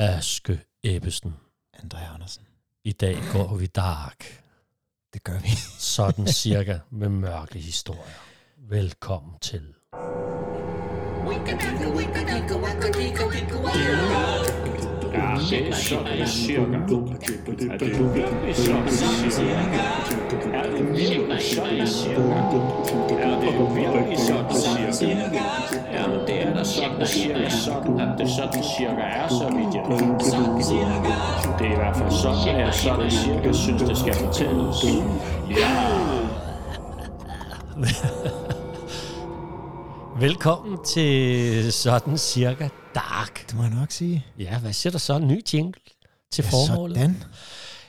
Aske Ebbesen. André Andersen. I dag går vi dark. Det gør vi. Sådan cirka med mørke historier. Velkommen til. Det er sådan cirka. Er det virkelig sådan cirka? Er det virkelig sådan cirka? Er det virkelig sådan cirka? Ja, men det er da sådan cirka sådan, at det sådan cirka er, så vidt jeg ved. Det er i hvert fald sådan, at jeg sådan cirka synes, det skal fortælles. Ja! Velkommen til Sådan cirka dark. Det må jeg nok sige. Ja, hvad siger der så? En ny jingle til Ja, formålet? sådan.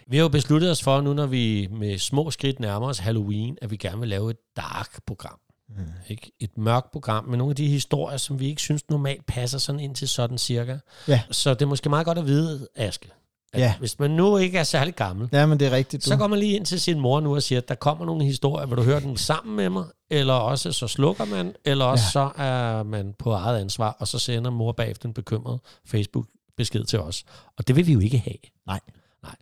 Vi har jo besluttet os for, nu når vi med små skridt nærmer os Halloween, at vi gerne vil lave et dark-program. Mm. Ikke? Et mørkt program med nogle af de historier, som vi ikke synes normalt passer sådan ind til sådan cirka. Ja. Så det er måske meget godt at vide, Aske, at Ja. hvis man nu ikke er særlig gammel, Ja, men det er rigtigt. Du. så går man lige ind til sin mor nu og siger, at der kommer nogle historier, vil du høre den sammen med mig? Eller også så slukker man, eller også ja. så er man på eget ansvar, og så sender mor bagefter en bekymret Facebook-besked til os. Og det vil vi jo ikke have. Nej. Nej.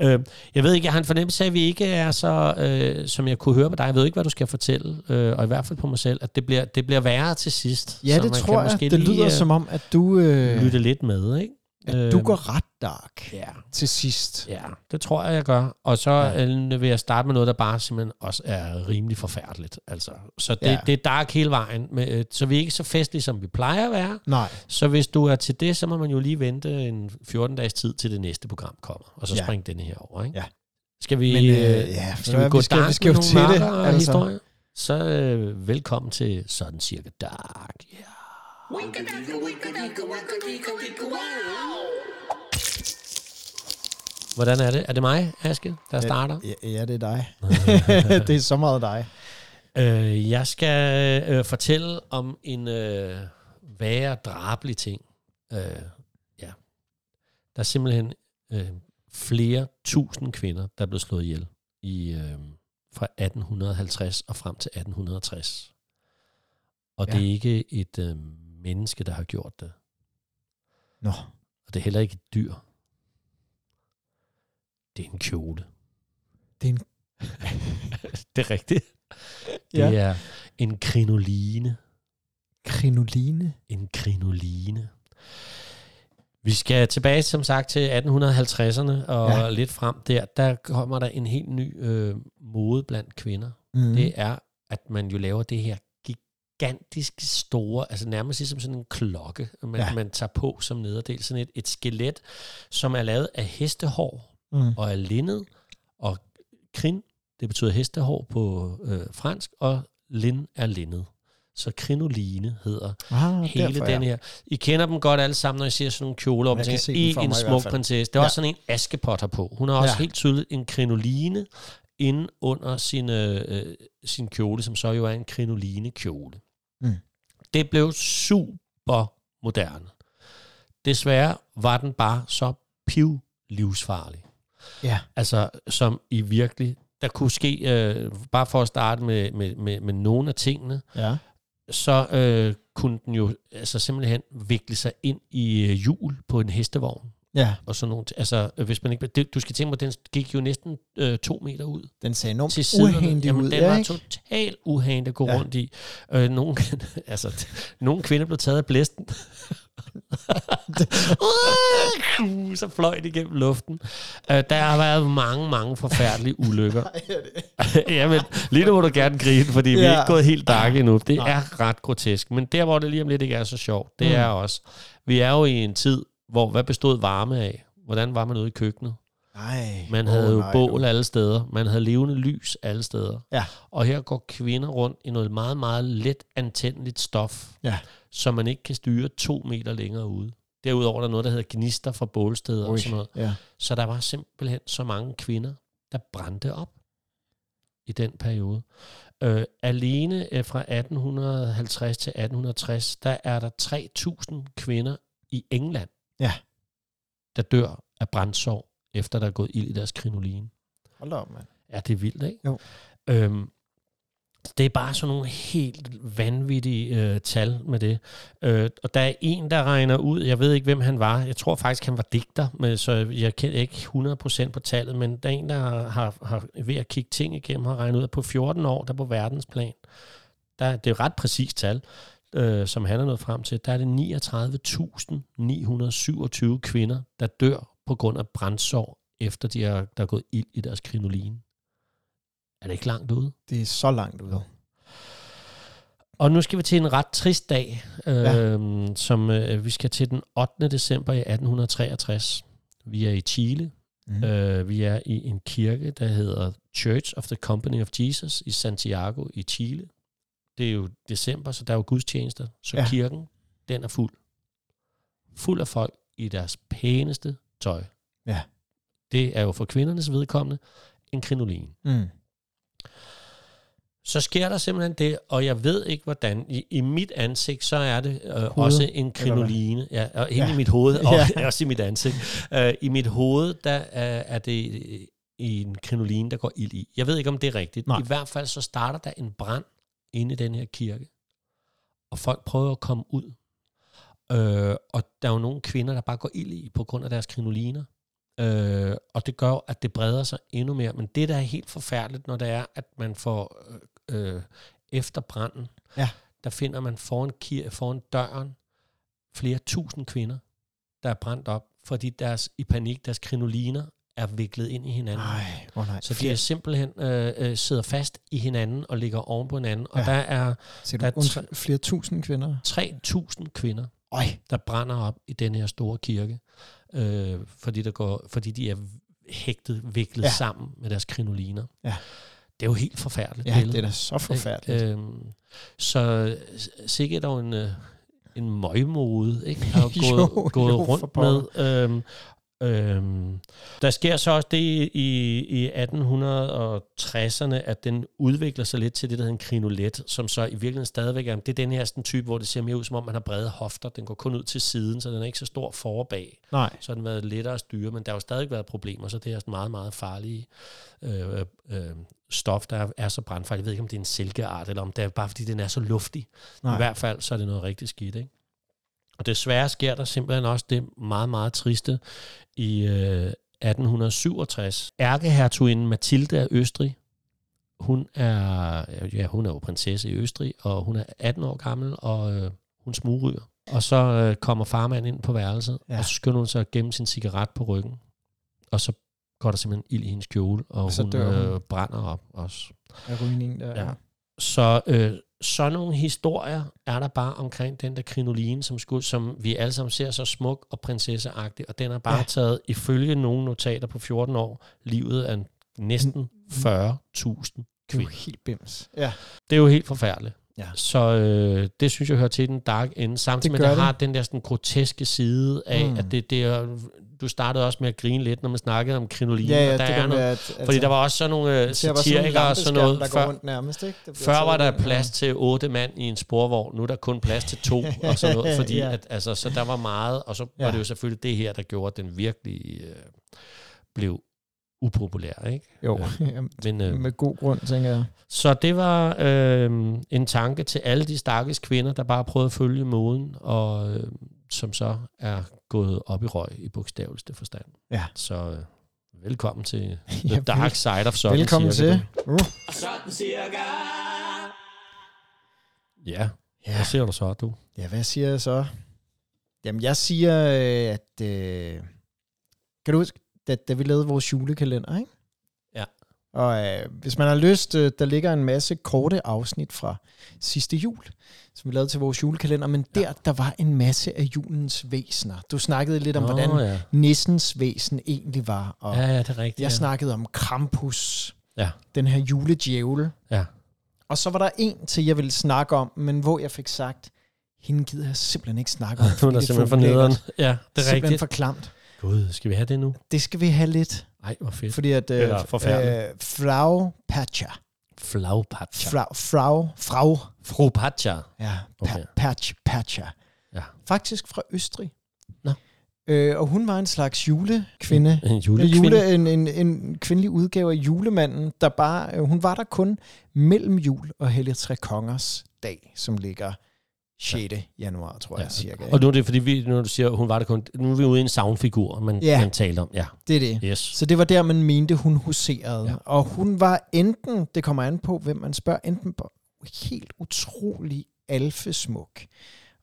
Øh, jeg ved ikke, jeg har en fornemmelse af, at vi ikke er så, øh, som jeg kunne høre på dig. Jeg ved ikke, hvad du skal fortælle, øh, og i hvert fald på mig selv, at det bliver, det bliver værre til sidst. Ja, så det tror jeg. Det lige, lyder øh, som om, at du, øh, lytte lidt med, ikke? At du Øh, går ret dark Ja, til sidst. Ja, det tror jeg, jeg gør. Og så ja. vil jeg starte med noget, der bare simpelthen også er rimelig forfærdeligt. Altså, så det, Ja. det er dark hele vejen. Men, øh, så vi er ikke så festlige, som vi plejer at være. Nej. Så hvis du er til det, så må man jo lige vente en 14-dages tid, til det næste program kommer. Og så Ja. springe denne her over. Ikke? Ja. Skal vi, Men, øh, øh, ja, skal vi vi gå skal- dark vi skal med til nogle det, mørkere altså. historier? Så øh, velkommen til sådan cirka dark. Ja. Hvordan er det? Er det mig, Aske, der starter? Ja, ja, det er dig. det er så meget dig. Øh, jeg skal øh, fortælle om en øh, værre drabelig ting. Øh, ja. Der er simpelthen øh, flere tusind kvinder, der er blevet slået ihjel i, øh, fra 1850 og frem til 1860. Og ja. Ja. det er ikke et øh, menneske, der har gjort det. Nå, Og det er heller ikke et dyr. Det er en kjole. det er en... Det er rigtigt. Ja. Det er en krinoline. krinoline. En krinoline. Vi skal tilbage, som sagt, til 1850'erne og Ja. lidt frem der. Der kommer der en helt ny øh, mode blandt kvinder. Mm. Det er, at man jo laver det her gigantisk store, altså nærmest ligesom sådan en klokke, man, Ja. man tager på som nederdel. Sådan et, et skelet, som er lavet af hestehår Mm. og er linnet, og krin, det betyder hestehår på øh, fransk, og lin er linnet. Så krinoline hedder Ah, hele derfor, den her. I kender dem godt alle sammen, når I ser sådan nogle kjoler, kan tænker, ikke en smuk fald." prinsesse. Det er Ja. også sådan en Askepot har på. Hun har også Ja. helt tydeligt en krinoline inde under sin, øh, øh, sin kjole, som så jo er en krinoline kjole. Mm. Det blev super moderne. Desværre var den bare så piv livsfarlig. Ja. Altså, som i virkelig, der kunne ske, øh, bare for at starte med, med, med, med nogle af tingene, Ja. så øh, kunne den jo altså simpelthen vikle sig ind i øh, hjul på en hestevogn. Ja, Og sådan nogle, altså, hvis man ikke, det, du skal tænke på, den gik jo næsten øh, to meter ud den ser enormt til uhandig Jamen, ud. den ja, var totalt uhandig at gå Ja. rundt i. Øh, nogle, altså, nogle kvinder blev taget af blæsten. Så fløj det igennem luften. Øh, der har været mange, mange forfærdelige ulykker. Jamen, lige nu må du gerne grine, fordi ja. vi er ikke gået helt dark endnu. Det Nej. er ret grotesk. Men der, hvor det lige om lidt ikke er så sjovt, det mm. er også, vi er jo i en tid, hvor hvad bestod varme af? Hvordan var man ude i køkkenet? Nej. Man havde jo nej, bål alle steder. Man havde levende lys alle steder. Ja. Og her går kvinder rundt i noget meget, meget let antændeligt stof, Ja. som man ikke kan styre to meter længere ude. Derudover er der noget, der hedder gnister fra bålsteder og Ui, sådan noget. Ja. Så der var simpelthen så mange kvinder, der brændte op i den periode. Øh, alene øh, fra 1850 til 1860, der er der 3.000 kvinder i England, Ja. der dør af brændsår, efter der er gået ild i deres krinoline. Hold op, mand. Ja, det er vildt, ikke? Jo. Øhm, det er bare sådan nogle helt vanvittige øh, tal med det. Øh, og der er en, der regner ud, jeg ved ikke, hvem han var. Jeg tror faktisk, han var digter, men, så jeg kender ikke 100% på tallet, men der er en, der har, har, har ved at kigge ting igennem, har regnet ud, at på 14 år, der på verdensplan, der, det er jo ret præcist tal, øh, som han er nået frem til, der er det 39.927 kvinder, der dør på grund af brændsår, efter de har, der er gået ild i deres krinoline. Er det ikke langt ude? Det er så langt ude. Og nu skal vi til en ret trist dag, øh, ja. som øh, vi skal til den 8. december i 1863. Vi er i Chile. Mm. Øh, vi er i en kirke, der hedder Church of the Company of Jesus i Santiago i Chile. Det er jo december, så der er jo gudstjenester. Så ja. Kirken, den er fuld. Fuld af folk i deres pæneste tøj. Ja. Det er jo for kvindernes vedkommende en krinoline. Mm. Så sker der simpelthen det, og jeg ved ikke hvordan. I, i mit ansigt, så er det øh, også en krinoline. Ja, og inde ja. i mit hoved, og ja. også i mit ansigt. Uh, I mit hoved, der uh, er det øh, en krinoline, der går ild i. Jeg ved ikke, om det er rigtigt. Nej. I hvert fald så starter der en brand inde i den her kirke. Og folk prøver at komme ud. Uh, og der er jo nogle kvinder, der bare går ild i på grund af deres krinoliner. Øh, og det gør, at det breder sig endnu mere. Men det, der er helt forfærdeligt, når det er, at man får øh, øh, efter branden, Ja. der finder man foran, kir- foran døren flere tusind kvinder, der er brændt op, fordi deres i panik, deres krinoliner er viklet ind i hinanden. Nej, oh nej. Så de er simpelthen øh, øh, sidder fast i hinanden og ligger oven på hinanden. Og Ja. der er Ser der du er undskyld, flere tusind kvinder? 3.000 kvinder, Øj, der brænder op i den her store kirke, øh, fordi, der går, fordi de er hægtet, viklet ja. Sammen med deres krinoliner. Ja. Det er jo helt forfærdeligt ja, billede. det er da så forfærdeligt. Øhm, så øh, sikkert dog en, øh, en møgmode, ikke? Har jo Jo, gået, gået jo, rundt med. Øhm, øhm, der sker så også det i, i 1860'erne, at den udvikler sig lidt til det, der hedder en krinolet, som så i virkeligheden stadigvæk er, det er den her sådan type, hvor det ser mere ud, som om man har brede hofter. Den går kun ud til siden, så den er ikke så stor for og bag Nej, så har den været lettere at styre, men der har jo stadig været problemer, så det er sådan meget, meget farlige øh, øh, stof, der er så brandfarligt. Jeg ved ikke, om det er en silkeart, eller om det er bare, fordi den er så luftig. nej. I hvert fald, så er det noget rigtig skidt, ikke? Og desværre sker der simpelthen også det meget, meget triste i øh, 1867. Ærkehertuginde Mathilde af Østrig, hun er, ja, hun er jo prinsesse i Østrig, og hun er 18 år gammel, og øh, hun smugryger. Og så øh, kommer farmand ind på værelset, ja. Og så skynder hun sig at gemme sin cigaret på ryggen. Og så går der simpelthen ild i hendes kjole, og, Og hun, hun. Øh, brænder op også. Er rygningen der? Ja. Så øh, sådan nogle historier er der bare omkring den der krinoline, som, skulle, som vi alle sammen ser så smuk og prinsesseagtig, og den har bare ja. Taget, ifølge nogle notater på 14 år, livet af næsten 40.000 Det er jo kvinder. helt bims. Ja. Det er jo helt forfærdeligt. Ja. Så øh, det synes jeg hører til den dark ende, samtidig Det med, at det har det. den der sådan groteske side af, mm. At det, det er, du startede også med at grine lidt, når man snakkede om krinoline, Ja, ja, og der det er noget, at, fordi der var også sådan nogle øh, satirikere og sådan noget, der før, rundt nærmest, ikke? Bliver før var der plads til otte mand i en sporvogn, nu er der kun plads til to og sådan noget, fordi Ja. at, altså, så der var meget, og så var Ja. det jo selvfølgelig det her, der gjorde, at den virkelig øh, blev upopulær, ikke? Jo, Øh, Men, øh, med god grund, tænker jeg. så det var øh, en tanke til alle de stakkels kvinder, der bare prøvede at følge moden, og øh, som så er gået op i røg i bogstaveligste forstand. Ja. Så øh, velkommen til Ja, The Dark Side of Sådan Velkommen cirka. til. Uh. Og sådan cirka. Ja, Ja. hvad ser du så, du? ja, hvad siger jeg så? Jamen, jeg siger, øh, at... Øh, kan du huske, da, da vi lavede vores julekalender, ikke? Ja. Og øh, hvis man har lyst, øh, der ligger en masse korte afsnit fra sidste jul, som vi lavede til vores julekalender, men der, Ja. der var en masse af julens væsener. Du snakkede lidt om, Nå, hvordan ja. nissens væsen egentlig var, og ja, ja, det er rigtigt. jeg ja. snakkede om Krampus, Ja. den her juledjævel. Ja. Og så var der en til, jeg ville snakke om, men hvor jeg fik sagt, hende gider jeg simpelthen ikke snakke om. Hun er simpelthen for nederen. Ja, det er Simpelthen rigtigt. for klamt. Gud, skal vi have det nu? Det skal vi have lidt, Ej, hvor fedt. fordi at Eller øh, forfærdeligt. øh, Frau Patcher, Flagpatcher. Frau, Frau, Frau, Fru Patcher. ja, Okay. okay. Patch, Patcher, Ja. faktisk fra Østrig. Nå. Øh, og hun var en slags julekvinde. En En, julekvinde. jule, en, en, en kvindelig udgave af julemanden, der bare, øh, hun var der kun mellem jul og Hellig Tre Kongers dag, som ligger 6. januar, tror jeg, Ja. cirka. Og nu er det, fordi vi, når du siger, hun var der kun... Nu er vi ude i en savnfigur, man, Ja. man talte om. Ja, Det er det. yes. Så det var der, man mente, hun huserede. Ja. Og hun var enten, det kommer an på, hvem man spørger, enten helt utrolig alfesmuk,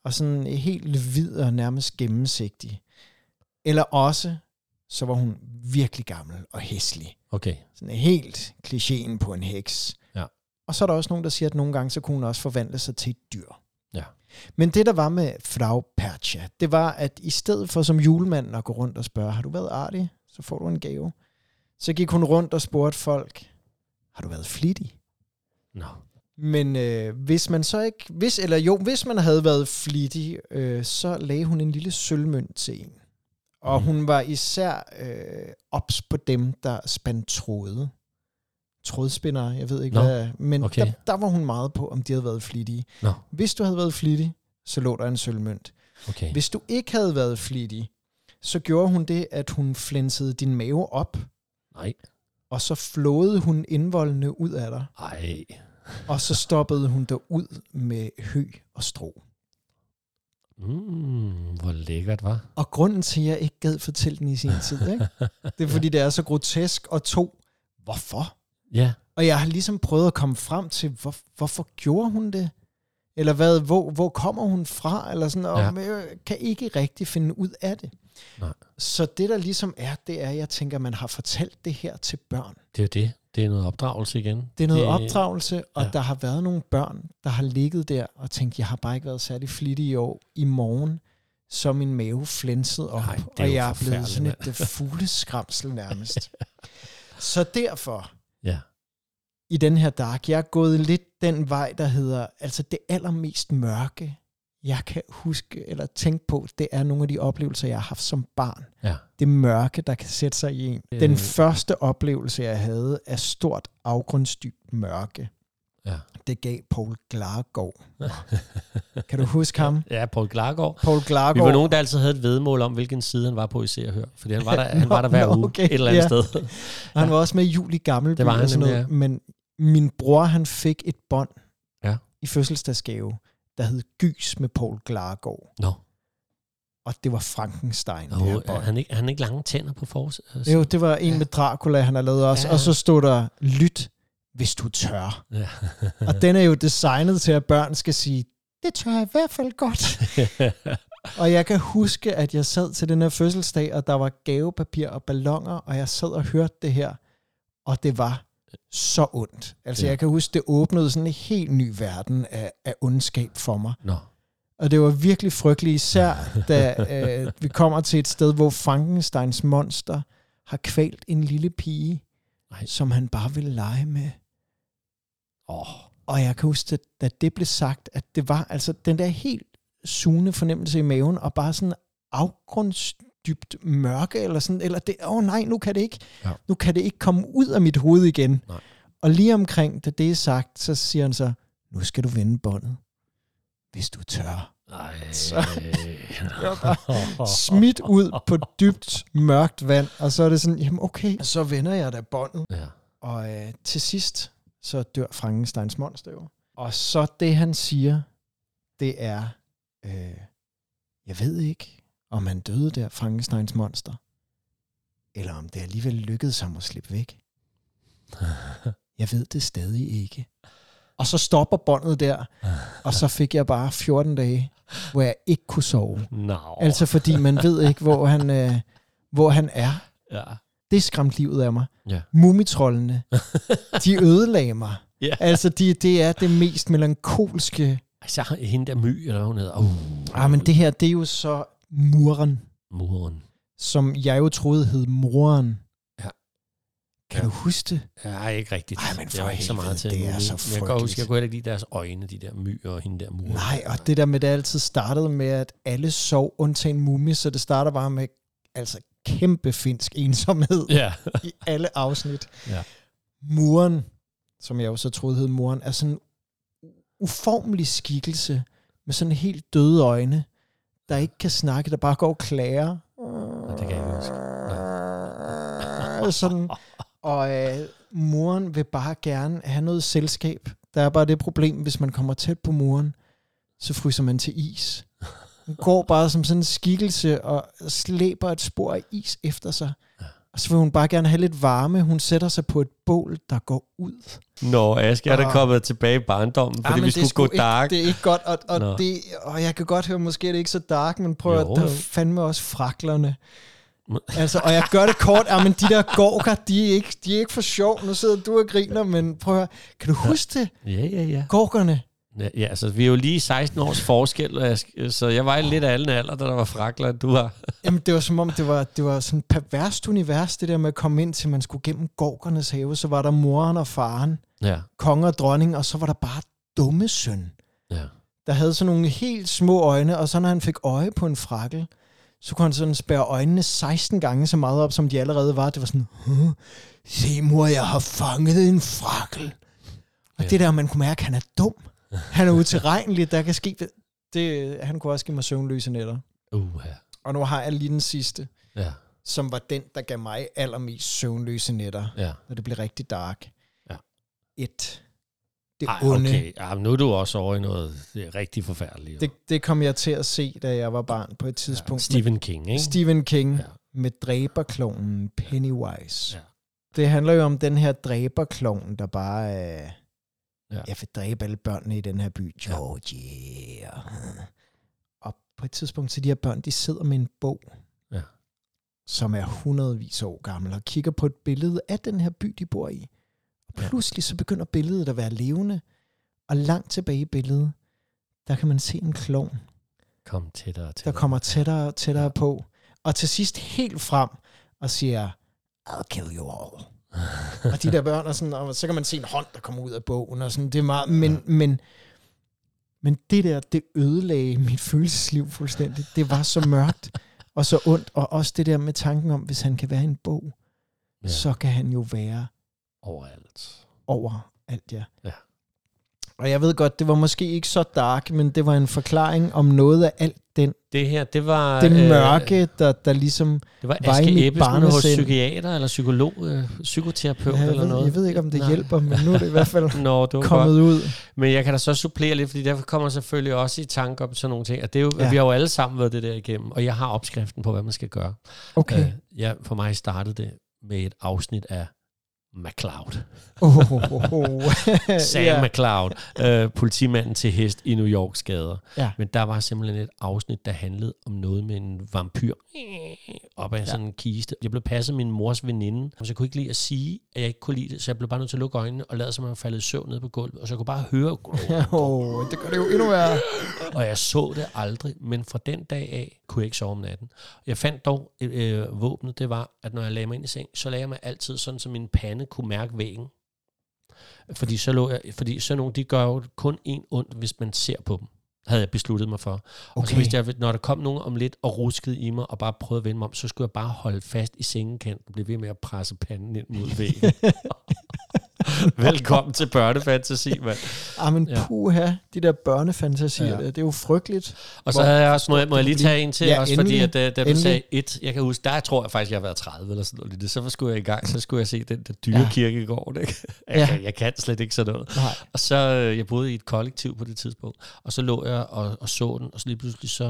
og sådan helt hvid og nærmest gennemsigtig. Eller også, så var hun virkelig gammel og hæslig. Okay. Sådan helt klichéen på en heks. Ja. Og så er der også nogen, der siger, at nogle gange, så kunne hun også forvandle sig til et dyr. Ja. Men det, der var med Frau Percha, det var, at i stedet for som julemanden at gå rundt og spørge, har du været artig? Så får du en gave. Så gik hun rundt og spurgte folk, har du været flittig? Nå. Men øh, hvis man så ikke, hvis, eller jo, hvis man havde været flittig, øh, så lagde hun en lille sølvmønt til en. Og Mhm. hun var især øh, ops på dem, der spandt tråde. Trådspindere, jeg ved ikke Nå, hvad. Men okay. der, der var hun meget på, om de havde været flittige. Nå. Hvis du havde været flittig, så lå der en sølvmønt. Okay. Hvis du ikke havde været flittig, så gjorde hun det, at hun flænsede din mave op, Nej. og så flåede hun indvoldene ud af dig, Ej. og så stoppede hun dig ud med hø og strå. Mm, hvor lækkert, var. Og grunden til, at jeg ikke gad fortælle den i sin tid, ikke? det er fordi, det er så grotesk, og to, hvorfor? Ja. Og jeg har ligesom prøvet at komme frem til, hvor, hvorfor gjorde hun det? Eller hvad, hvor, hvor kommer hun fra? Eller sådan, og Ja. jeg kan ikke rigtig finde ud af det. Nej. Så det, der ligesom er, det er, jeg tænker, man har fortalt det her til børn. Det er jo det. Det er noget opdragelse igen. Det er noget Det- opdragelse, og ja. der har været nogle børn, der har ligget der og tænkt, jeg har bare ikke været særlig flittig i år. I morgen, så min mave flænset op, Ej, og jeg er blevet sådan et øh, fugleskramsel nærmest. så derfor. I den her dark, jeg er gået lidt den vej, der hedder, altså det allermest mørke, jeg kan huske eller tænke på, det er nogle af de oplevelser, jeg har haft som barn. Ja. Det mørke, der kan sætte sig i en. Øh. Den første oplevelse, jeg havde af stort afgrundsdybt mørke, Ja. det gav Paul Glargaard. kan du huske ham? Ja, Paul Klargaard. Paul Vi Glargaard. var nogen, der altid havde et vedmål om, hvilken side han var på i Se og Hør. Fordi han var der, han var der hver nå, uge okay, et eller andet ja. sted. Han var også med i Jul i Gammelby. Det var han og sådan noget. Men min bror, han fik et bånd Ja. i fødselsdagsgave, der hed Gys med Paul Glargaard. Nå, Og det var Frankenstein, oh, det han ikke, han ikke lange tænder på forsiden? Jo, det var en Ja. med Dracula, han har lavet også. Ja. Og så stod der, lyt, hvis du tør. Ja. Og den er jo designet til, at børn skal sige, det tør jeg i hvert fald godt. Og jeg kan huske, at jeg sad til den her fødselsdag, og der var gavepapir og ballonger, og jeg sad og hørte det her, og det var så ondt. Altså Ja. jeg kan huske, det åbnede sådan en helt ny verden af, af ondskab for mig. Nå, Og det var virkelig frygteligt, især da øh, vi kommer til et sted, hvor Frankensteins monster har kvalt en lille pige, Ej. som han bare ville lege med. åh, Og jeg kan huske, at da det blev sagt, at det var altså den der helt sugende fornemmelse i maven, og bare sådan afgrundsdybt mørke, eller sådan, eller det, åh oh nej, nu kan det ikke, Ja. nu kan det ikke komme ud af mit hoved igen. Nej. Og lige omkring, da det er sagt, så siger han så, nu skal du vende båndet, hvis du tør. ej. Så- Smidt ud på dybt mørkt vand, og så er det sådan, jamen okay, så vender jeg da båndet. Ja. Og øh, til sidst, så dør Frankensteins monster jo. Og så det, han siger, det er, øh, jeg ved ikke, om han døde der, Frankensteins monster, eller om det alligevel lykkedes ham at slippe væk. Jeg ved det stadig ikke. Og så stopper båndet der, og så fik jeg bare 14 dage, hvor jeg ikke kunne sove. Nå. Altså fordi man ved ikke, hvor han, øh, hvor han er. Ja. Det skræmte livet af mig. Ja. Mumitrollene, de ødelagde mig. Ja. Altså, de, det er det mest melankolske. Altså, hende der My, eller hvad hun hedder. Uh, Ah, men det her, det er jo så muren, Muren. som jeg jo troede hed moren. Ja. Kan Ja. du huske det? Ja, ikke rigtigt. Ej, men det for var ikke så helvede, meget til det er så Jeg kan huske, jeg kunne heller ikke lide deres øjne, de der My og hende der muren. Nej, og det der med, det altid startede med, at alle sov undtagen mumi, så det starter bare med altså kæmpe finsk ensomhed Ja. i alle afsnit. Ja. Muren, som jeg jo så troede hed muren, er sådan en uformelig skikkelse med sådan helt døde øjne, der ikke kan snakke, der bare går og klager. det kan jeg ikke huske. Sådan, og øh, moren vil bare gerne have noget selskab. Der er bare det problem, hvis man kommer tæt på moren, så fryser man til is. Hun går bare som sådan en skikkelse og slæber et spor af is efter sig. Og så vil hun bare gerne have lidt varme. Hun sætter sig på et bål, der går ud. Nå, Aske er der Og- kommet tilbage i barndommen, fordi men vi skulle gå dark. Ikke, det er ikke godt, og, og, Nå. det, og jeg kan godt høre, måske er det ikke så dark, men prøv Jo, at der er fandme også fraklerne. Altså, og jeg gør det kort, ja, men de der gorker, de er, ikke, de er ikke for sjov. Nu sidder du og griner, men prøv at høre. Kan du huske det? Ja, ja, ja. Gorkerne. Ja, ja, altså, vi er jo lige 16 års forskel, så jeg var lidt af alle alder, da der var frakler, du har. Jamen, det var som om, det var, det var sådan et perverst univers, det der med at komme ind til, man skulle gennem gorkernes have. Så var der moren og faren, Ja, konge og dronning, og så var der bare dumme søn. ja. der havde sådan nogle helt små øjne, og så når han fik øje på en frakkel, så kunne han sådan spærre øjnene 16 gange så meget op, som de allerede var. Det var sådan, "Huh? se mor, jeg har fanget en frakkel. Og Ja. det der, man kunne mærke, han er dum. Han er utilregnelig, der kan ske... Det, han kunne også give mig søvnløse nætter. Uh, ja. Og nu har jeg lige den sidste, Ja, som var den, der gav mig allermest søvnløse nætter, ja. når det blev rigtig dark. Ja. Et. Det Ej, onde. okay. Ja, men nu er du også over i noget det er rigtig forfærdeligt. jo. Det, det kom jeg til at se, da jeg var barn på et tidspunkt. ja, Stephen King, ikke? Stephen King Ja. med dræberklonen Pennywise. Ja. Det handler jo om den her dræberklon, der bare øh, Ja. ja. jeg vil dræbe alle børnene i den her by. Georgia. Og på et tidspunkt, så de her børn, de sidder med en bog, Ja. som er hundredvis år gammel, og kigger på et billede af den her by, de bor i. Og Ja. pludselig så begynder billedet at være levende, og langt tilbage i billedet, der kan man se en klovn, Kom tættere og der tættere. kommer tættere og tættere på, og til sidst helt frem og siger, I'll kill you all. og de der børn er sådan, og så kan man se en hånd, der kommer ud af bogen, og sådan, det er meget, men, Ja. men, men det der, det ødelagde mit følelsesliv fuldstændig. Det var så mørkt og så ondt, og også det der med tanken om, hvis han kan være en bog, Ja. så kan han jo være Overalt. over alt, ja. Ja. Og jeg ved godt, det var måske ikke så dark, men det var en forklaring om noget af alt den, Det her, det var... den øh, mørke, der, der ligesom Det var var i Aske mit Ebbesen hos barnesind. psykiater eller psykolog, øh, psykoterapeut Ja, eller ved, noget. jeg ved ikke, om det Nej. hjælper, men nu er det i hvert fald Nå, det kommet godt. ud. Men jeg kan da så supplere lidt, fordi derfor kommer jeg selvfølgelig også i tanke om sådan nogle ting. At det er jo, ja. Vi har jo alle sammen været det der igennem, og jeg har opskriften på, hvad man skal gøre. Okay. Øh, ja, for mig startede det med et afsnit af McCloud. Oh, oh, oh. Sam ja. McCloud, øh, politimanden til hest i New Yorks gader. Ja. Men der var simpelthen et afsnit, der handlede om noget med en vampyr op ad ja. sådan en kiste. Jeg blev passet af min mors veninde, så jeg kunne ikke lide at sige, at jeg ikke kunne lide det, så jeg blev bare nødt til at lukke øjnene og lade som om jeg faldet i søvn ned på gulvet, og så jeg kunne bare høre, oh, det gør det jo endnu værre. og jeg så det aldrig, men fra den dag af kunne jeg ikke sove om natten. Jeg fandt dog, øh, våbnet, det var, at når jeg lagde mig ind i seng, så lagde jeg mig altid sådan, så min pande kunne mærke væggen. Fordi, så lå jeg, fordi sådan nogle, de gør jo kun en ondt, hvis man ser på dem havde jeg besluttet mig for. Okay. Og så vidste jeg, når der kom nogen om lidt og ruskede i mig og bare prøvede at vende mig om, så skulle jeg bare holde fast i sengekanten og blive ved med at presse panden ind mod væggen. Velkommen til børnefantasi, mand. Ah, men Ja. puha, de der børnefantasier, Ja. ja. det er jo frygteligt. Og så havde jeg også, må jeg, må jeg lige tage en til, Ja, også endelig. fordi at, uh, da du sagde et, jeg kan huske, der tror jeg faktisk, jeg har været 30 eller sådan noget. Så skulle jeg i gang, så skulle jeg se den der dyrekirkegård. Ikke? Jeg, Ja. kan, jeg kan slet ikke sådan noget. Nej. Og så, øh, jeg boede i et kollektiv på det tidspunkt, og så lå jeg og, og så den, og så lige pludselig så,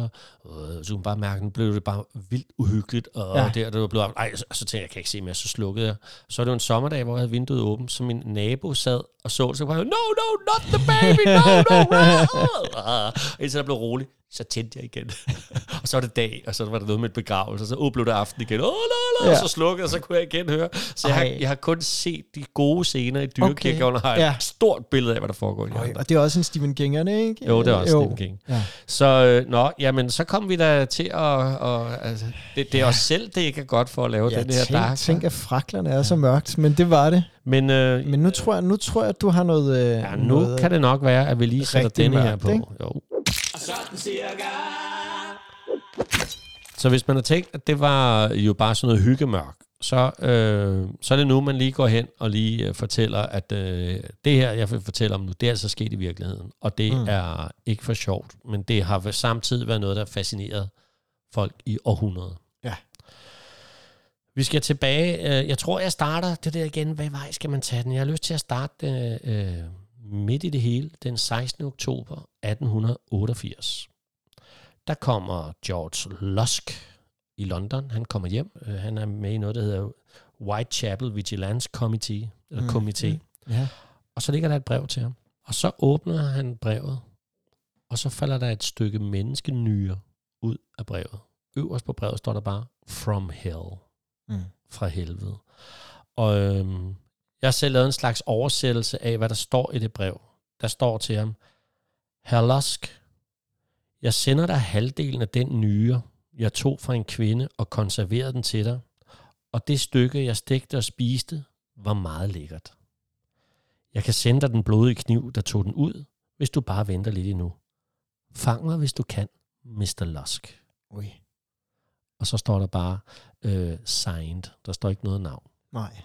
øh, så kunne man bare mærke, nu blev det bare vildt uhyggeligt, og ja. Ja. der, der blev, ej, så, så tænkte jeg, jeg kan ikke se mere, så slukkede jeg. Så var det jo en sommerdag, hvor jeg havde vinduet åbent, så min nabo sad og så det, så var jeg, no, no, not the baby, no, no, ah. og indtil der blev roligt, så tændte jeg igen. og så var det dag, og så var der noget med et begravelse, og så blev det aften igen, oh, la, la, ja. og Ja. så slukkede og så kunne jeg igen høre. Så jeg har, jeg har kun set de gode scener i dyrekirkegården, og har et Ja. stort billede af, hvad der foregår i og det er også en Stephen King'erne, ikke? Jo, det er også Stephen King. Ja. Så, øh, nå, jamen, så kom vi da til at... Og, altså, det, det er os selv, det ikke er godt for at lave Jeg den her tænk, dark. tænk, at fraklerne er så mørkt, men det var det. Men, øh, Men nu tror jeg, nu tror jeg at du har noget... øh, ja, nu noget, kan det nok være, at vi lige sætter denne her på. ikke? Jo. Sådan cirka. Så hvis man har tænkt, at det var jo bare sådan noget hyggemørk, så, øh, så er det nu, man lige går hen og lige øh, fortæller, at øh, det her, jeg vil fortælle om nu, det er altså sket i virkeligheden. Og det. Mm. er ikke for sjovt, men det har samtidig været noget, der har fascineret folk i århundreder. Vi skal tilbage. øh, Jeg tror, jeg starter det der igen. Hvad vej skal man tage den? Jeg har lyst til at starte øh, øh, midt i det hele, den 16. oktober 1888. Der kommer George Lusk i London. Han kommer hjem. Øh, Han er med i noget, der hedder Whitechapel Vigilance Committee. Eller Mm. mm. Committee. Ja. Og så ligger der et brev til ham. Og så åbner han brevet, og så falder der et stykke menneskenyre ud af brevet. Øverst på brevet står der bare, From Hell, Mm. fra helvede. Og øhm, jeg har selv lavet en slags oversættelse af, hvad der står i det brev. Der står til ham, Herr Lusk, jeg sender dig halvdelen af den nyre, jeg tog fra en kvinde og konserverede den til dig, og det stykke, jeg stegte og spiste, var meget lækkert. Jeg kan sende dig den blodige kniv, der tog den ud, hvis du bare venter lidt endnu. Fang mig, hvis du kan, Mr. Lusk. Ui. Og så står der bare øh, signed. Der står ikke noget navn. Nej.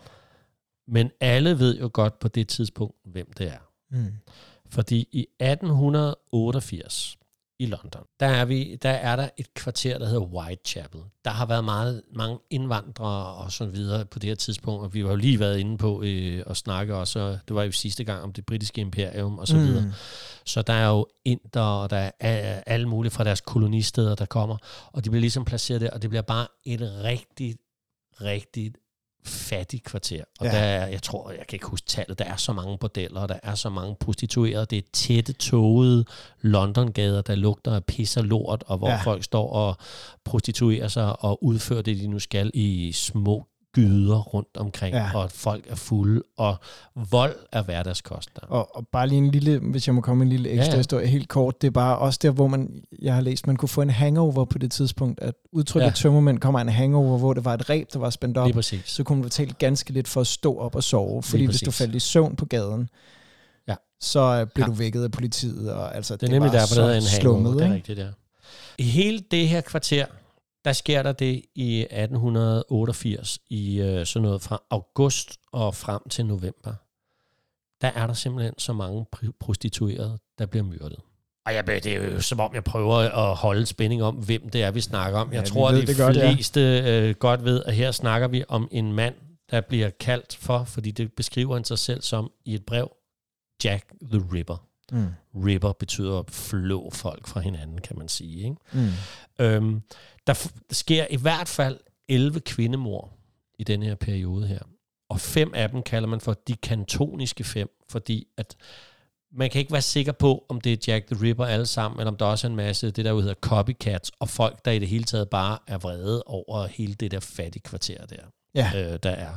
Men alle ved jo godt på det tidspunkt, hvem det er. Mm. Fordi i 1888 i London, der er, vi, der er der et kvarter, der hedder Whitechapel. Der har været meget, mange indvandrere og så videre på det her tidspunkt, og vi har jo lige været inde på øh, at snakke også, det var jo sidste gang om det britiske imperium og så videre. Mm. Så der er jo inder, og der er alle mulige fra deres kolonisteder, der kommer, og de bliver ligesom placeret der, og det bliver bare et rigtig, rigtig fattigt kvarter. Og Ja. der er, jeg tror, jeg kan ikke huske tallet, der er så mange bordeller, og der er så mange prostituerede. Det er tætte, togede London-gader, der lugter af pis og lort, og hvor ja. folk står og prostituerer sig og udfører det, de nu skal i små gyder rundt omkring, Ja. og at folk er fulde, og vold er hverdagskost der. Og, og bare lige en lille, hvis jeg må komme en lille ekstra ja, Ja, historie helt kort, det er bare også der, hvor man, jeg har læst, man kunne få en hangover på det tidspunkt, at udtrykket ja. Tømmermænd kommer en hangover, hvor det var et ræb, der var spændt op, Lige så kunne man betale ganske lidt for at stå op og sove, fordi hvis du faldt i søvn på gaden, Ja. så øh, blev Ja. du vækket af politiet, og altså, Det er nemlig var derfor, det hedder en så hangover. slummet, Det er rigtigt, ja. I hele det her kvarter, der sker der det i 1888, i øh, sådan noget fra august og frem til november. Der er der simpelthen så mange pr- prostituerede, der bliver myrdet. Og jeg, det er jo som om, jeg prøver at holde spænding om, hvem det er, vi snakker om. Jeg Ja, tror, at de det godt, ja. fleste øh, godt ved, at her snakker vi om en mand, der bliver kaldt for, fordi det beskriver han sig selv som i et brev, Jack the Ripper. Mm. Ripper betyder at flå folk fra hinanden, kan man sige. Ikke? Mm. Øhm, der, sker i hvert fald 11 kvindemord i den her periode her. Og fem af dem kalder man for de kantoniske fem, fordi at man kan ikke være sikker på, om det er Jack the Ripper alle sammen, eller om der også er en masse, det der jo hedder copycats, og folk, der i det hele taget bare er vrede over hele det der fattige kvarter der Ja. øh, der er.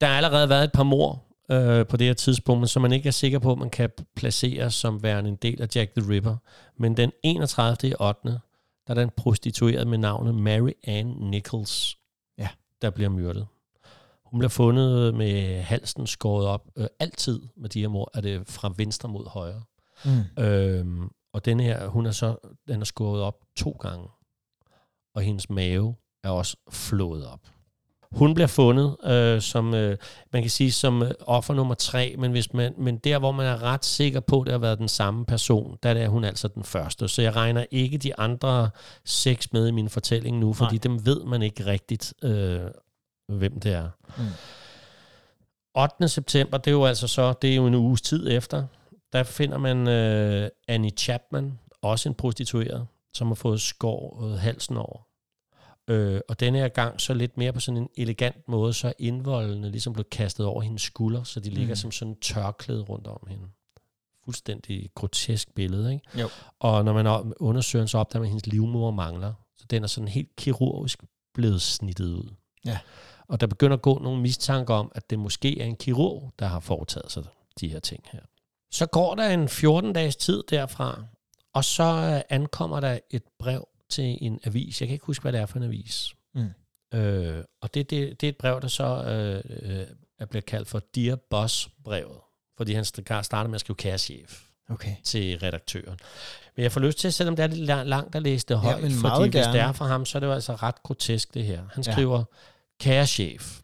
Der har allerede været et par mor øh, på det her tidspunkt, men som man ikke er sikker på, at man kan placere som værende en del af Jack the Ripper. Men den 31. i 8. der er der en prostitueret med navnet Mary Ann Nichols, Ja. der bliver myrdet. Hun bliver fundet med halsen skåret op. Øh, altid med de her mor er det fra venstre mod højre. Mm. Øhm, og den her, hun er så, den er skåret op to gange. Og hendes mave er også flået op. Hun bliver fundet øh, som, øh, man kan sige, som øh, offer nummer tre, men, hvis man, men der, hvor man er ret sikker på, at det har været den samme person, der er hun altså den første. Så jeg regner ikke de andre seks med i min fortælling nu, fordi Nej. dem ved man ikke rigtigt, øh, hvem det er. Mm. 8. september, det er jo altså så, det er jo en uges tid efter, der finder man øh, Annie Chapman, også en prostitueret, som har fået skåret halsen over. Øh, og denne her gang så lidt mere på sådan en elegant måde, så indvoldene ligesom blevet kastet over hendes skulder, så de ligger Mm. som sådan en tørklæde rundt om hende. Fuldstændig grotesk billede, ikke? Jo. Og når man undersøger så opdager man, at hendes livmor mangler. Så den er sådan helt kirurgisk blevet snittet ud. Ja. Og der begynder at gå nogle mistanker om, at det måske er en kirurg, der har foretaget sig de her ting her. Så går der en 14-dages tid derfra, og så øh, ankommer der et brev til en avis. Jeg kan ikke huske, hvad det er for en avis. Mm. Øh, og det, det, det er et brev, der så øh, øh, er blevet kaldt for Dear Boss-brevet, fordi han st- starter med at skrive kære chef Okay. til redaktøren. Men jeg får lyst til, selvom det er lidt la- langt at læse det højt, men fordi hvis det er fra ham, så er det jo altså ret grotesk det her. Han Ja. skriver, kære chef,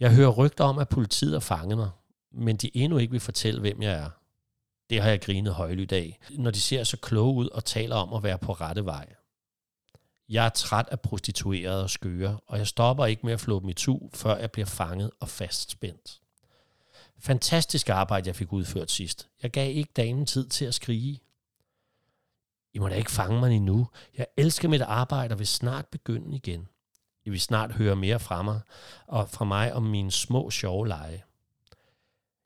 jeg hører rygter om, at politiet har fanget mig, men de endnu ikke vil fortælle, hvem jeg er. Det har jeg grinet højlydt af, når de ser så kloge ud og taler om at være på rette vej. Jeg er træt af prostituerede og skøre, og jeg stopper ikke med at flå dem i tu, før jeg bliver fanget og fastspændt. Fantastisk arbejde, jeg fik udført sidst. Jeg gav ikke damen tid til at skrige. I må da ikke fange mig endnu. Jeg elsker mit arbejde og vil snart begynde igen. I vil snart høre mere fra mig og fra mig om mine små sjove lege.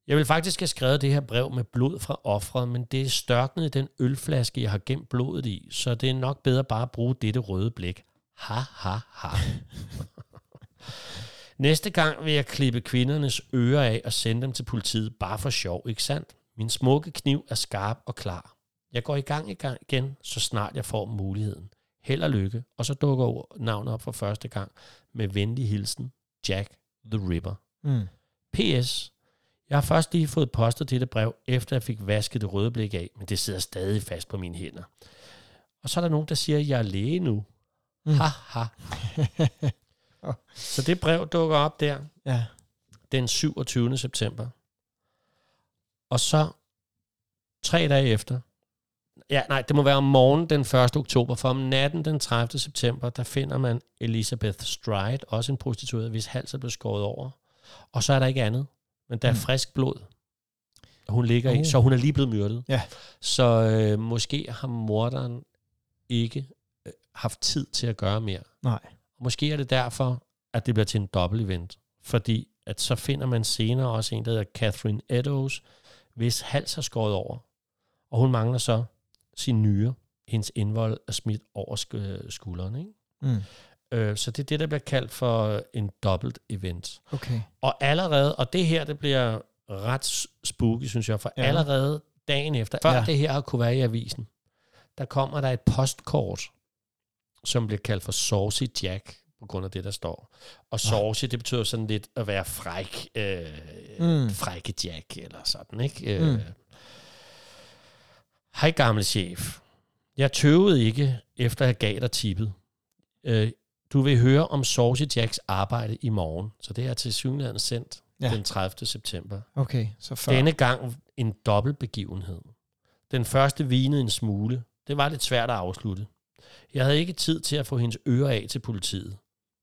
Jeg vil faktisk have skrevet det her brev med blod fra offret, men det er størknet i den ølflaske, jeg har gemt blodet i, så det er nok bedre bare at bruge dette røde blik. Ha, ha, ha. Næste gang vil jeg klippe kvindernes ører af og sende dem til politiet, bare for sjov, ikke sandt? Min smukke kniv er skarp og klar. Jeg går i gang igen, så snart jeg får muligheden. Held og lykke, og så dukker navnet op for første gang med venlig hilsen, Jack the Ripper. Mm. P.S. Jeg har først lige fået postet dette brev, efter jeg fik vasket det røde blik af, men det sidder stadig fast på mine hænder. Og så er der nogen, der siger, at jeg er læge nu. Mm. Ha, ha. så det brev dukker op der Ja. den 27. september. Og så tre dage efter, ja nej, det må være om morgenen den 1. oktober, for om natten den 30. september, der finder man Elizabeth Stride, også en prostitueret, hvis hals er blevet skåret over. Og så er der ikke andet, men der er Mm. frisk blod, hun ligger i, Oh. så hun er lige blevet myrdet. Ja. Så øh, måske har morderen ikke øh, haft tid til at gøre mere. Nej. Og måske er det derfor, at det bliver til en dobbelt event. Fordi at så finder man senere også en, der hedder Catherine Eddowes, hvis hals er skåret over. Og hun mangler så sin nyre. Hendes indvold er smidt over øh, skulderen. Ikke? Mm. Øh, så det er det, der bliver kaldt for en dobbelt event. Okay. Og allerede, og det her, det bliver ret spooky, synes jeg, for Ja. allerede dagen efter, før Ja. det her kunne være i avisen, der kommer der et postkort, som bliver kaldt for Saucy Jack, på grund af det, der står. Og saucy, det betyder sådan lidt at være fræk, øh, Mm. mm. frække Jack, eller sådan, ikke? Øh, Mm. Hej gamle chef. Jeg tøvede ikke, efter jeg gav dig tippet. Øh, du vil høre om Saucy Jacks arbejde i morgen, så det er til synligheden sendt Ja. den 30. september. Okay, så før. Denne gang en dobbelt begivenhed. Den første vinede en smule. Det var lidt svært at afslutte. Jeg havde ikke tid til at få hendes ører af til politiet.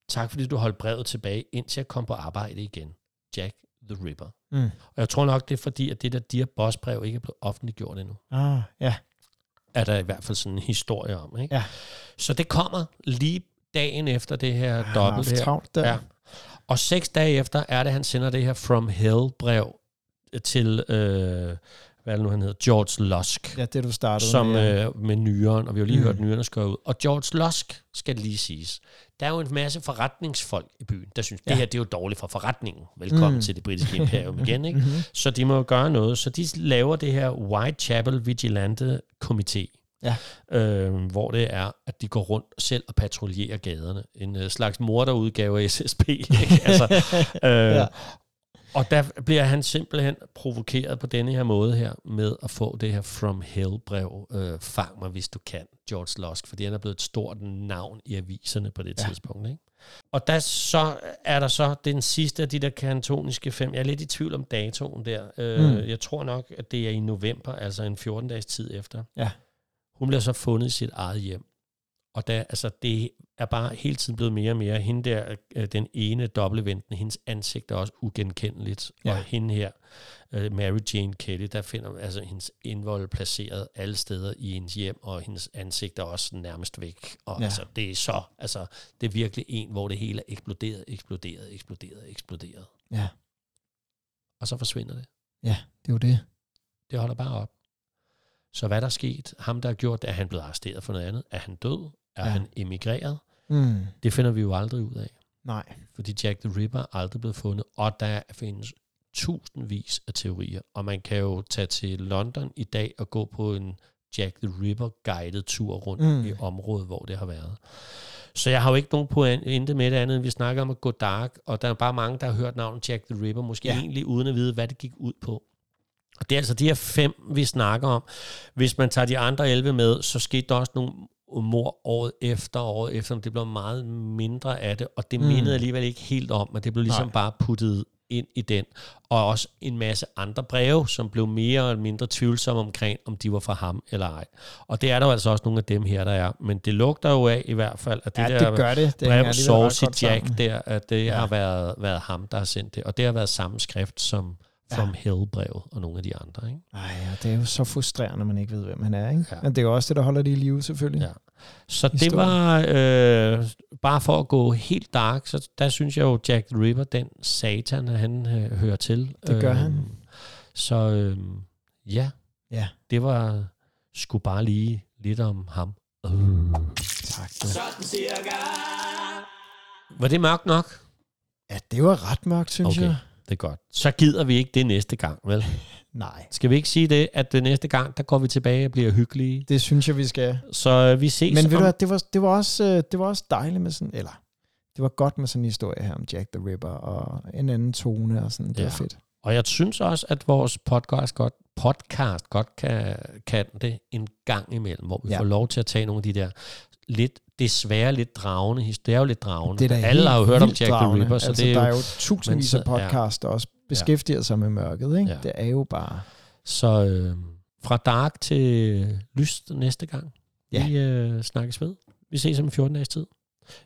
Tak fordi du holdt brevet tilbage, indtil jeg kom på arbejde igen. Jack the Ripper. Mm. Og jeg tror nok, det er fordi, at det der Dear Boss brev ikke er blevet offentliggjort endnu. Ah, ja. Er der i hvert fald sådan en historie om. Ikke? Ja. Så det kommer lige dagen efter det her har dobbelt her. travlt der. Ja. Og seks dage efter er det, han sender det her From Hell brev til, øh, hvad er det nu, han hedder, George Lusk, Ja, det du startede som med. ja. øh, med nyeren, og vi har lige Mm. hørt nyeren skøre ud. Og George Lusk skal lige siges. Der er jo en masse forretningsfolk i byen, der synes, ja. Ja. det her det er jo dårligt for forretningen. Velkommen Mm. til det britiske imperium igen. Ikke? Mhm. Så de må jo gøre noget. Så de laver det her Whitechapel Vigilante Komité. Ja. Øh, hvor det er, at de går rundt selv og patruljerer gaderne. En øh, slags morderudgave af SSP. Ikke? altså, øh, Ja. Og der bliver han simpelthen provokeret på denne her måde her, med at få det her From Hell-brev. Øh, fang mig, hvis du kan, George Lusk, fordi han er blevet et stort navn i aviserne på det Ja. tidspunkt. Ikke? Og der så er der så den sidste af de der kantoniske fem. Jeg er lidt i tvivl om datoen der. Øh, Mm. mm. Jeg tror nok, at det er i november, altså en 14-dages tid efter. Ja. Hun bliver så fundet i sit eget hjem. Og der, altså, det er bare hele tiden blevet mere og mere. Hende der, øh, den ene dobbeltventen, hendes ansigt er også ugenkendeligt. Ja. Ja. Og hende her, øh, Mary Jane Kelly, der finder man altså hendes indvold placeret alle steder i hendes hjem, og hendes ansigt er også nærmest væk. Og Ja. ja. altså, det er så, altså, det er virkelig en, hvor det hele er eksploderet, eksploderet, eksploderet, eksploderet. Ja, Og så forsvinder det. det er jo det. Det holder bare op. Så hvad der er sket? Ham, der har gjort det, er han blevet arresteret for noget andet? Er han død? Er Ja. han emigreret? Mm. Det finder vi jo aldrig ud af. Nej. Fordi Jack the Ripper er aldrig blevet fundet, og der findes tusindvis af teorier. Og man kan jo tage til London i dag og gå på en Jack the Ripper guided tur rundt Mm. i området, hvor det har været. Så jeg har jo ikke nogen pointe med det andet, end vi snakker om at gå dark, og der er bare mange, der har hørt navnet Jack the Ripper, måske ja. egentlig uden at vide, hvad det gik ud på. Og det er altså de her fem, vi snakker om. Hvis man tager de andre 11 med, så skete der også nogle mor året efter, året efter, men det blev meget mindre af det, og det Mm. mindede alligevel ikke helt om, men det blev ligesom Nej. Bare puttet ind i den. Og også en masse andre breve, som blev mere eller mindre tvivlsomme omkring, om de var fra ham eller ej. Og det er der jo altså også nogle af dem her, der er. Men det lugter jo af i hvert fald, at det Ja, der det gør det. Det brev Saucy Jack sammen. der, at det ja. har været, været ham, der har sendt det. Og det har været samme skrift som From Hell-brevet og nogle af de andre. Ikke? Ej, ja, det er jo så frustrerende, at man ikke ved, hvem han er. Ikke? Ja. Men det er jo også det, der holder det i live, selvfølgelig. Ja. Så det var, øh, bare for at gå helt dark, så der synes jeg jo, Jack the Ripper, den satan, han øh, hører til. Det gør han. Så øh, ja, Ja. det var sgu bare lige lidt om ham. Øh. Tak. Du. Var det mørkt nok? Ja, det var ret mørkt, synes Okay. jeg. Det er godt. Så gider vi ikke det næste gang, vel? Nej, Skal vi ikke sige det, at det næste gang, der går vi tilbage og bliver hyggelige? det synes jeg, vi skal. Så øh, vi ses Men ved du om... hvad, det var, det var, også, øh, det var også dejligt med sådan, eller det var godt med sådan en historie her om Jack the Ripper og en anden tone og sådan. Det Ja. var fedt. Og jeg synes også, at vores podcast godt, podcast godt kan, kan det en gang imellem, hvor vi ja. får lov til at tage nogle af de der lidt, desværre lidt dragende. Det er jo lidt dragende. Det er da Alle har jo hørt om Jack the dragende. Ripper, så altså, det er der jo, er jo tusindvis af men så- ja. podcast, der også beskæftiger sig med mørket. Ikke? Ja. Det er jo bare... Så øh, fra dark til lyst næste gang. Ja. Vi øh, snakkes ved. Vi ses om 14 dages tid.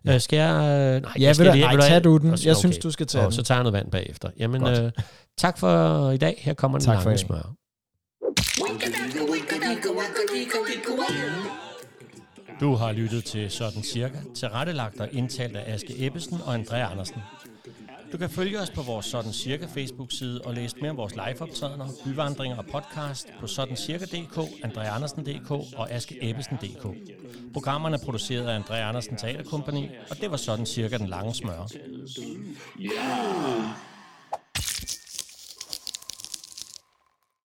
Ja. Ja. Øh, skal jeg... Øh, nej, Ja, jeg skal lige- nej, tag du den. Okay. Jeg synes, du skal tage Og den. så tager jeg noget vand bagefter. Jamen, Godt. øh, tak for i dag. Her kommer den Tak for lange i dag. smør. Du har lyttet til Sådan Cirka, tilrettelagt og indtalt af Aske Ebbesen og Andrea Andersen. Du kan følge os på vores Sådan Cirka Facebook-side og læse mere om vores liveoptrædener, byvandringer og podcast på sådancirka.dk, andreaandersen.dk og askeebbesen.dk. Programmerne er produceret af Andrea Andersen Teaterkompagni, og det var Sådan Cirka den lange smør. Yeah.